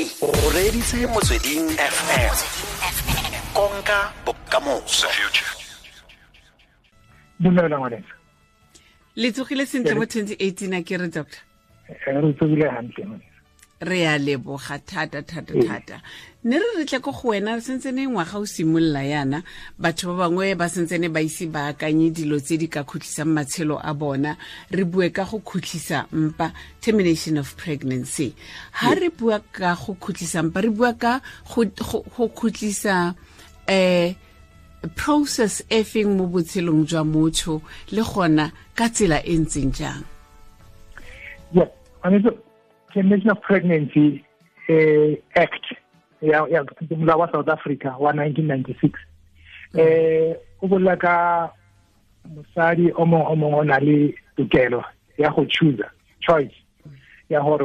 pregnancy o reditse motsweding fm konka bokamoso dumela ngwanesa le tsogile sentle mo 2018 a ke re doctor re tsogile gantle ngwanesa re a leboga thata thata thata. Ne re re tle ko go wena sentse ne ngwaga o simolola yana batho ba bangwe ba sentse ne ba ise ba akanye dilo tse di ka khutlhisang matshelo a bona. Re bue ka go khutlisa mpa termination of pregnancy. Ha re bua ka go khutlisa mpa re bua ka go khutlisa eh process e feng mo botshelong jwa motho le gona ka tsela e ntseng jang? Yeah termination of pregnancy uh, act ya ya molao wa south africa wa 1996 eh o bolela ka mosadi o mongwe o mongwe o na le tokelo ya go choose choice ya gore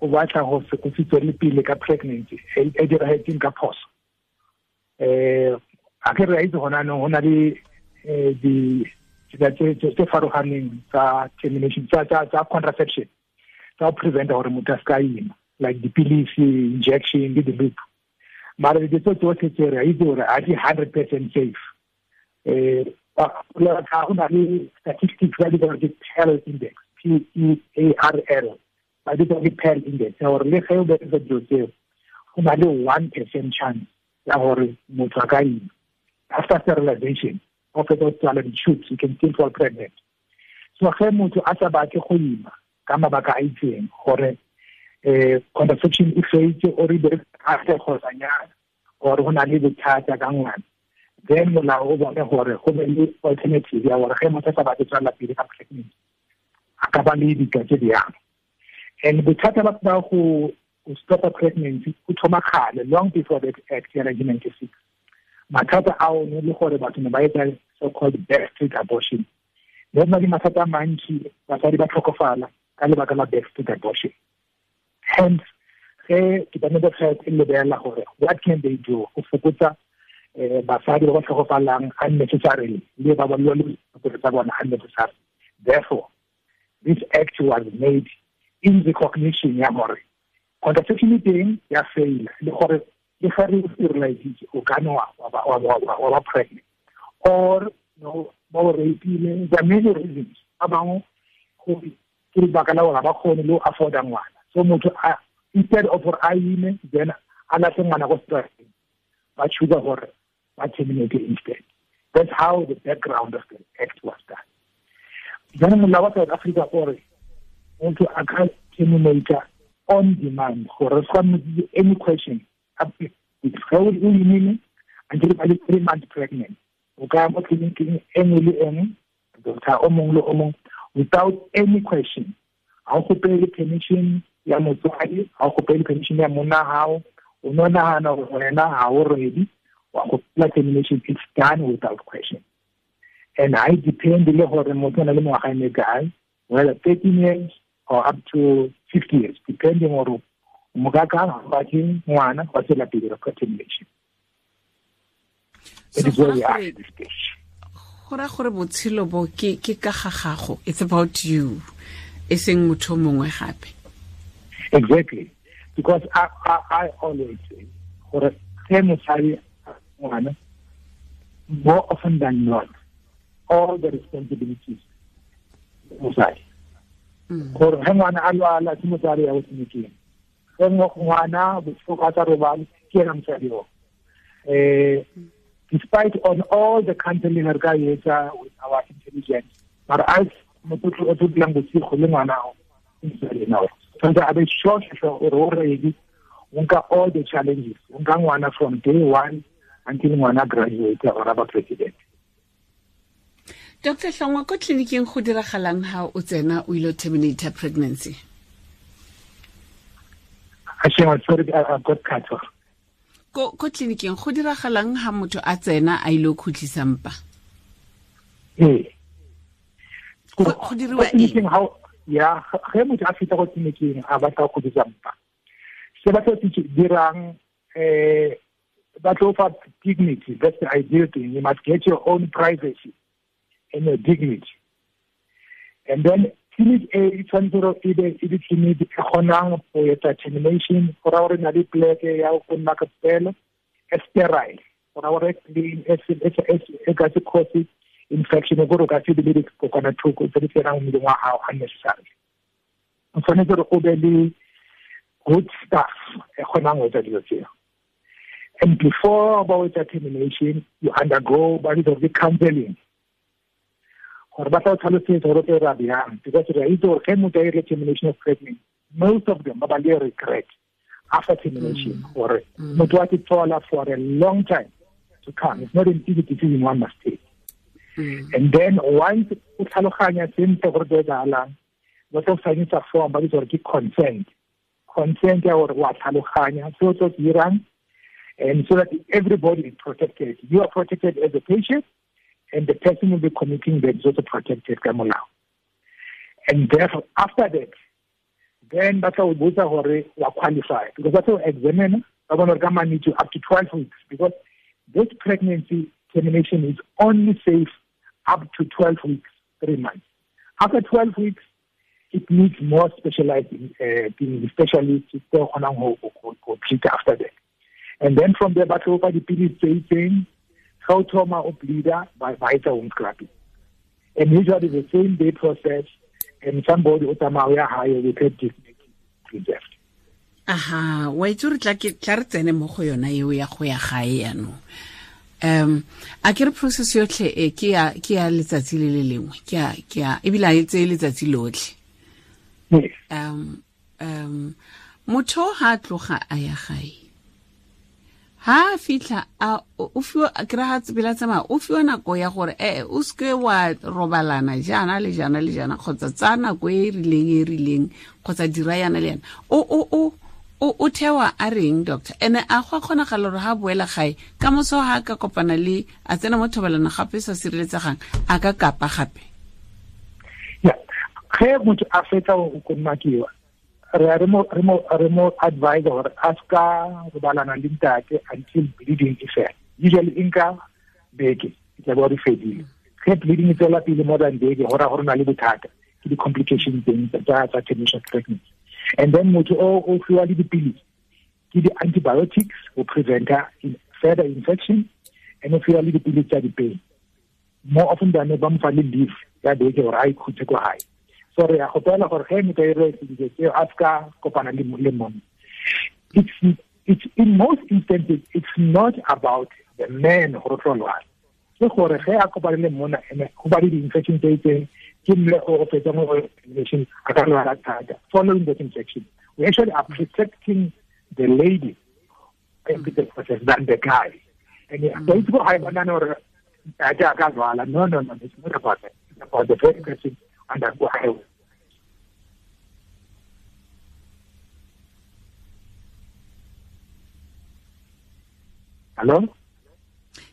o batla go se go tswele pele ka pregnancy e diragetseng ka phoso eh a ke re a itse gona no na le di tsa tse faroganeng tsa termination tsa contraception tsa go preventa gore motho a se ka ima like dipilisi injection le di-loop mara dilo tso tsotlhe tse re a itse gore a di hundred percent safe. Um go na le statistics ba di ke index? P e a r l. Ba di ke index ya gore le ge o berekisa dilo tseo go na le one percent chance ya gore motho a ka ima after sterilization o fetsa tswala di-tubes you can still fall pregnant. So ge motho a sa batle go ima ka mabaka a itseng gore um contraception e fetse or e berekase kgotsa nyana or go na le bothata ka ngwana. Then molao o bone gore go be le alternative ya gore ge motho a sa batle tswalela pele ka pregnancy a ka ba le dika tse di yang. And bothata ba ba go stopa pregnancy go thoma kgale long before that act ya nineteen ninety six. Mathata ao ne le gore batho ne ba etsa so called backstreet abortion. Le na le mathata a mantsi basadi ba tlhokofala ka lebaka la backstreet abortion. Hence ge department of health e lebelela gore what can they do go fokotsa eh, basadi ba ba tlhogofalang unnecessarily le ba ba le tsa bona unnecessary therefore this act was made in recognition ya gore contraception e teng ya faila le gore le ga re sterilizitse o kane wa ba pregnant. Or ba o rapile there are many reasons. Ba bangwe ke lebaka la gore ba kgone le go afforda ngwana. So motho instead of gore a ime then a latlhe ngwana ba gore ba terminate instead. That's how the background of the act was done. Then molao wa south africa gore motho a ka on demand gore se ka any question. Ge o imile until ba le three months pregnant o ka mo tleliniking e le engwe doctor o mongwe le o mongwe without any question. Ga o gopele permission ya motswadi ga o gopele permission ya monna gago o no nagana gore wena ga o ready wa gopela termination it's done without question. And ga e depend le gore motho o na le whether thirteen years or up to fifty years depending gore mokakang ga batle ngwana wa tsela pele ka termination. It is where we are at this stage go raya gore botshelo bo ke ka ga gago it's about you e seng motho mongwe gape exactly because I, I, I always say gore ge mosadi ngwana more often than not all the responsibilities mosadi gore ge ngwana a lwala ke motsadi ya tleliniking ge ngwana botlhoko a tsa robale ke ena mosadi o um despite on all the counseling re ka etsa with our intelligence but as motho o tlo dilang bosigo le ngwana o now tshwanetse a be sure gore o ready o nka all the challenges. O nka ngwana from day one until ngwana graduate or aba president. Dr hlongwa ko tleliniking go diragalang ha o tsena o ile terminate pregnancy? Ashema sorry i got cut off ko ko tleliniking go diragalang ha motho a tsena a ile khutlisa mpa? Go diriwa ya ge motho a feta go tleliniking a batla go khutlisa mpa. Se ba tlo dirang um ba tlo fa dignity that's the ideal thing. You must get your own privacy and your dignity. And then clinic e e tshwanetse gore e be e le clinic e kgonang go etsa termination go ra gore na le pleke ya go nna ka pelo e sterile. Go ra gore e ka se cause infection gore o ka se be le dikokwanathoko tse di tsenang mmeleng wa gago unnecessary o tshwanetse gore o be le good stuff e kgonang go etsa dilo tseo. And before ba etsa termination you undergo ba ke counseling gore ba tla o tlhalosetsa gore tse ra bjang because re a itse gore ge motho a ire termination of pregnancy most of them ba ba le regret after termination mm. gore mm. motho wa tsola for a long time to come. It's not an easy decision one must take. Mm. And then once o tlhaloganya sentle gore tse etsaгаlang ba tlo signisa form ba bitsa gore ke consent. Consent ya gore wa tlhaloganya se o tlo dirang and so that everybody is protected. You are protected as a patient and the person will be committing the also protected and therefore after that then ba tla o botsa gore qualify. Because ba tla o examine ba bona gore to up to 12 weeks. Because this pregnancy termination is only safe up to 12 weeks three months. After 12 weeks it needs more specialized uh, tse kgonang go treat after that. And then from there ba tla the fa dipilisi tse ga o thoma o bleeder ba etsa home scrubbing. and usually the same day process and somebody o tsamaya ya hae with a aha wa itse re tla re tsene mo go yona eo ya go ya gae yaanong um a ke re process yotlhe e ke ya letsatsi le le lengwe ke ya ebile a e tseye letsatsi lotlhe. Um um motho ha a tloga a ya gae ha fitlha a ke ra tsebela tsamaya o fiwa nako ya gore e o seke wa robalana jaana le jaana le jaana kgotsa tsa nako e e rileng e rileng kgotsa dira yana le yana. O thewa a reng doctor? Ene a go kgonagala gore ha boela gae ka moso ha ka kopana le a tsena mo thobalano gape sa sireletsegang a ka kapa gape? Ya ge motho a fetsa go konnakiwa re re mo re mo re mo advise gore a ska go balana le ntate until bleeding e fela. Usually e nka beke e tla bo re fedile. Ge bleeding e tswela pele more than beke go ra gore na le bothata. Ke di-complication teng tsa termination pregnancy. And then motho o o fiwa le dipilisi ke di-antibiotics go preventa further infection and o fiwa le dipilisi tsa di-pain. More often than ba mo le leave ya beke gore a ikhutse ko gae so re ya gopela gore ge motho a ire sedilo tseo a ska kopana le monna. It's it's in most instances it's not about the man gore tlo lwala. Ke gore ge a kopane le monna ene go ba le di-infection tse itseng ke mme o fetsa mo infection a ka lwala thata. Following that infection. We actually are protecting the lady in the process than the guy. And ba itse go ga e bonane gore a ka lwala. No no no it's not about that. It's about the very person undergo highway. Hello?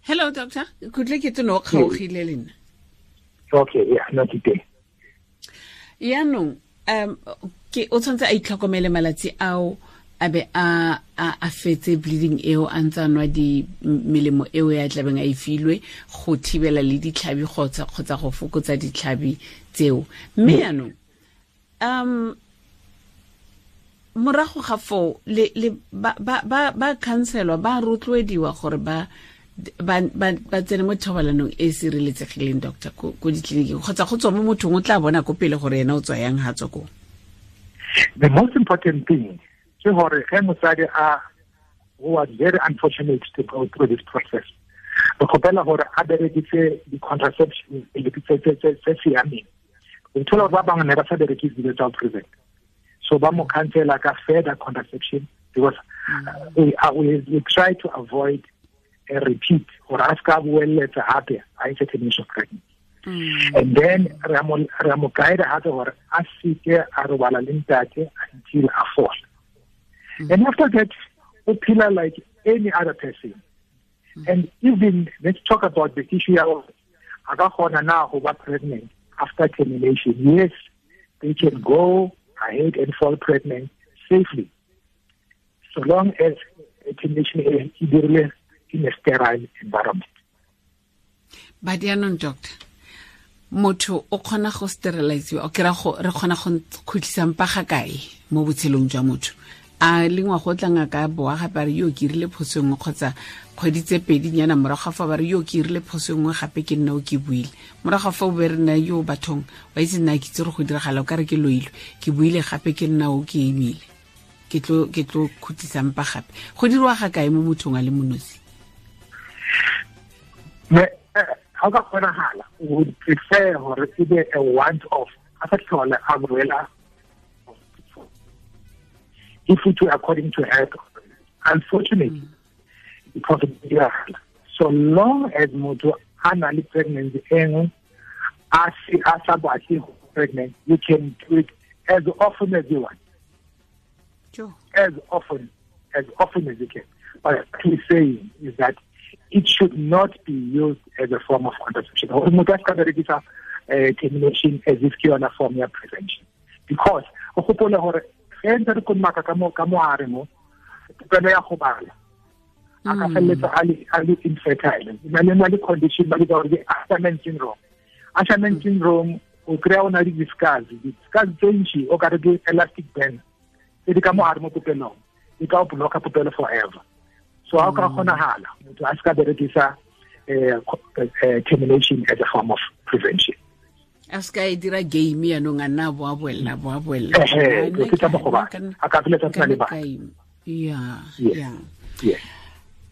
Hello, doctor. Kutle ke tno kgaogile le nna. Okay, yeah, no ke teng. Yaanong, um ke o tshwanetse a itlhokomele malatsi ao a be a a fetse bleeding eo a ntse a nwa melemo eo ya tlabeng a e filwe go thibela le ditlhabi kgotsa kgotsa go fokotsa ditlhabi tseo. Mme yaanong um morago ga foo ba ba ba rotloediwa gore ba ba tsene mo thobalanong e e sireletsegileng doctor ko ditleliniking kgotsa go tswa mo mothong o tla bona ko pele gore ena o tswa yang ga tswa koo the most important thing ke gore ge mosadi a who was very unfortunate to go through this process re kgopela gore a bereditse di-contraception tse siameng o thola gore ba bangwe ne ba sa berekise dilo tsa go prevent so ba mo cancela ka further contraception because uh, we, uh, we, we try to avoid a repeat gore a se ka boeletsa gape a etse termination pregnancy Mm. and then re mo guide gape gore a seke a robala le ntate until a fall. Mm. and after that o phela like any other person. Mm. and even let's talk about the issue ya gore a ka kgona na go ba pregnant after termination. Yes they can go ahead and fall pregnant safely. So long as termination e dirile in a sterile environment. But yaanong doctor motho o kgona go steriliziwa o kry re kgona go khutlisa mpa ga kae mo botshelong jwa motho a le ngwago o tlang a ka boa gape a re yo ke irile phoso nngwe kgotsa kgwedi tse pedi nyana morago fa ba re yo ke irile phoso nngwe gape ke nna o ke buile. Morago fa o be re nna yo bathong wa itse nna ke itse gore go diragala o ka re ke loilwe. Ke buile gape ke nna o ke emile. Ke tlo khutlisa mpa gape. Go diriwa ga kae mo mothong a le monosi? Ga ka kgonagala would prefer gore e be a want of a sa tlhole a boela if it were according to her unfortunately mm. because of diragala so long as motho a na le pregnancy engwe a sa batle pregnant you can do it as often as you want sure. as often as often as you can but what he's saying is that it should not be used as a form of contraception gore motho a se ka berekisa termination as if ke yona form ya prevention because o gopole gore ge ntse re konmaka ka moare mo popelo ya go bala. A ka feleletsa a le infertile. Na le na le condition ba leka gore ke Asherman syndrome. Asherman syndrome o kry-a o na le discus discus tse ntši o kare ke elastic band. Tse di ka moare mo popelong di ka o blocka popelo forever. So ga o ka kgonagala motho a se ka berekisa termination as a form of prevention a se ka e dira game yaanong a nna bo a boelela bo a boelela ke tsa mogoba a ka feletsa tsena le bana ya ya.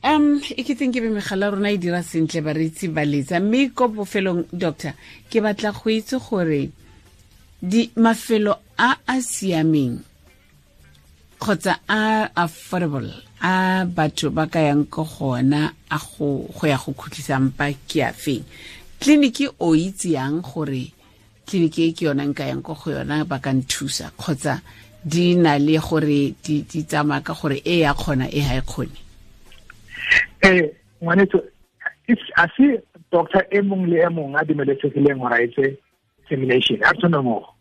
um e ke teng ke be megala rona e dira sentle bareetsi ba letsa. Mme ko bofelong doctor ke batla go itse gore di mafelo a a siameng kgotsa a affordable a batho ba ka yang ko gona a go ya go khutlisa mpa ke a feng? Tleliniki o itse yang gore tleliniki e ke yona nka yang ko go yona ba ka nthusa kgotsa di na le gore di di tsamaya ka gore e ya kgona e ha e kgone. Tso ngwanetso a se doctor e mong le e mong a dumeletsegileng gore a etse termination a tshwane mo.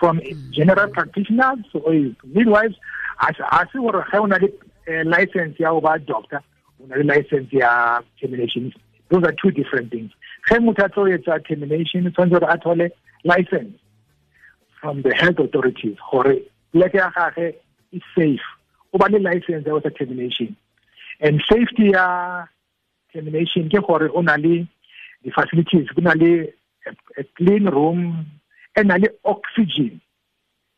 From general practitioners or midwives a se gore ge o na le uh, license ya ba doctor una le license ya termination. Those are two different things. Ge motho a tlo etsa termination tshwanetse gore a thole license from the health authorities gore pleke ya gage e safe. O ba le license ya etsa termination. And safety ya termination ke gore o na le di-facilities go na le a clean room e na le oxygen.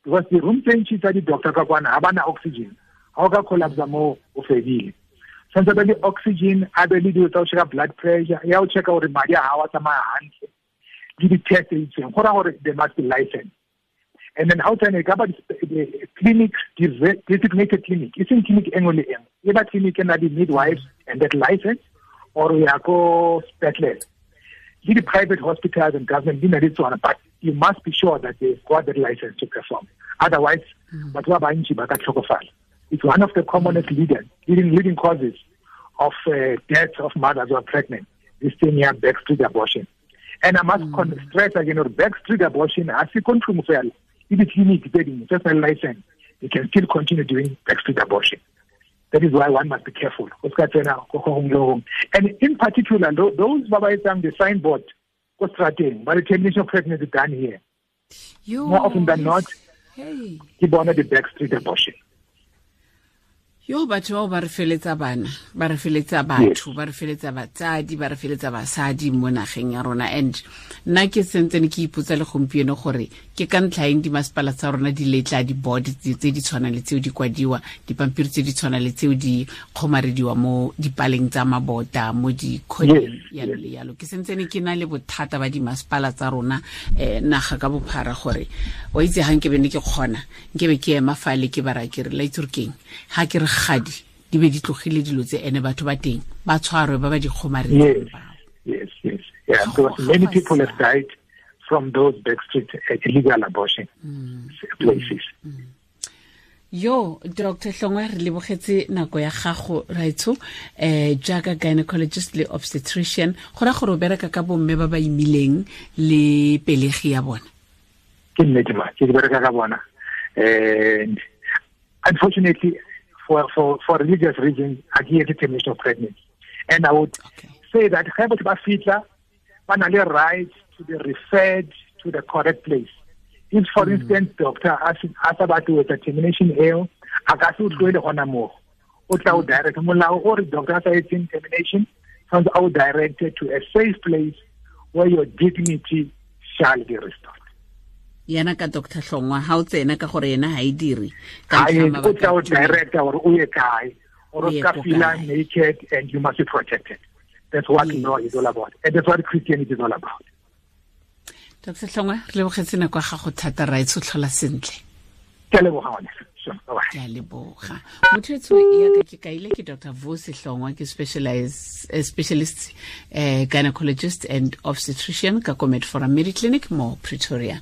Because di-room tse ntši tsa di-doctor ka kwana ga ba na oxygen. Ga o ka collapsa mo o fedile. Tshwanetse be le oxygen a be le dilo tsa go blood pressure ya go checka gore madi a ga wa tsamaya gantle le di-test tse itseng go raya gore they must be licensed and then how tsene ka ba clinic designated clinic e seng clinic engwe le engwe e ba clinic e na di midwives and that license or ya ko spetlele le di-private hospitals and government di na le tsona but you must be sure that they've got the license to perform otherwise batho ba bantši ba ka tlhokofala it's one of the commonest leading, leading, leading causes of uh, deaths of mothers who are pregnant. This thing here, backstreet abortion. And I must mm. stress again, or backstreet abortion, as you control well, if the clinic getting just a license, they can still continue doing backstreet abortion. That is why one must be careful. And in particular, those Baba the signboard, but the termination of pregnancy done here. Yo, More often than not, hey. ke bona the backstreet abortion. Yo batho bao ba re feletsa bana ba re feletsa batho ba re feletsa batsadi ba re feletsa basadi mo nageng ya rona. And nna ke sentsene ke ipotsa le gompieno gore ke ka ntlhaeng dimasepala tsa rona di letla di-board tse di tshwana le tseo di kwadiwa dipampiri tse di tshwana le tseo di kgomarediwa mo dipaleng tsa mabota mo dikgoneng yalo le yalo ke sentsene ke na le bothata ba dimasepala tsa rona um naga ka bophara gore wa itse ga nkebe ne ke kgona nke be ke ema fale ke bara ke re la itse gore keng ga ke re gadi di be di tlogile dilo tse ene batho ba teng ba tshwarwe ba ba di yes yes yes. Yeah many people have died from those backstreet illegal abortion mm. places mm. yo dr hlongwa re lebogetse nako ya gago raitsho um jaaka gynecologist le obstetrician go ra gore o bereka ka bomme ba ba imileng le pelegi ya bona ke nnete ma ke bereka ka bona and unfortunately for, for, for religious reasons against termination of pregnancy. And I would okay. say that ge batho ba fitla ba na le rights to be referred to the correct place if for mm. instance doctor a sa batle wetsa termination eo a ka se o tloele gona moo o tla o mm. direct molao o re doctor a sa etseng termination a o directed to a safe place where your dignity shall be restored yana ka dr hlongwa ha o tsena ka gore yena ha e dire o tla o director gore o ye kae or o ka feel naked and you must be protected that's what yes. law is all about and that's what christianity is all about dr tlhongwe re lebogetse nako ya gago thata ra e tshotlhola sentle. Ke a leboga motho ya yaka ke kaile ke dr vo sehlongwa ke specialist uh, gynecologist and obstetrician ka comet for a mediclinic mo pretoria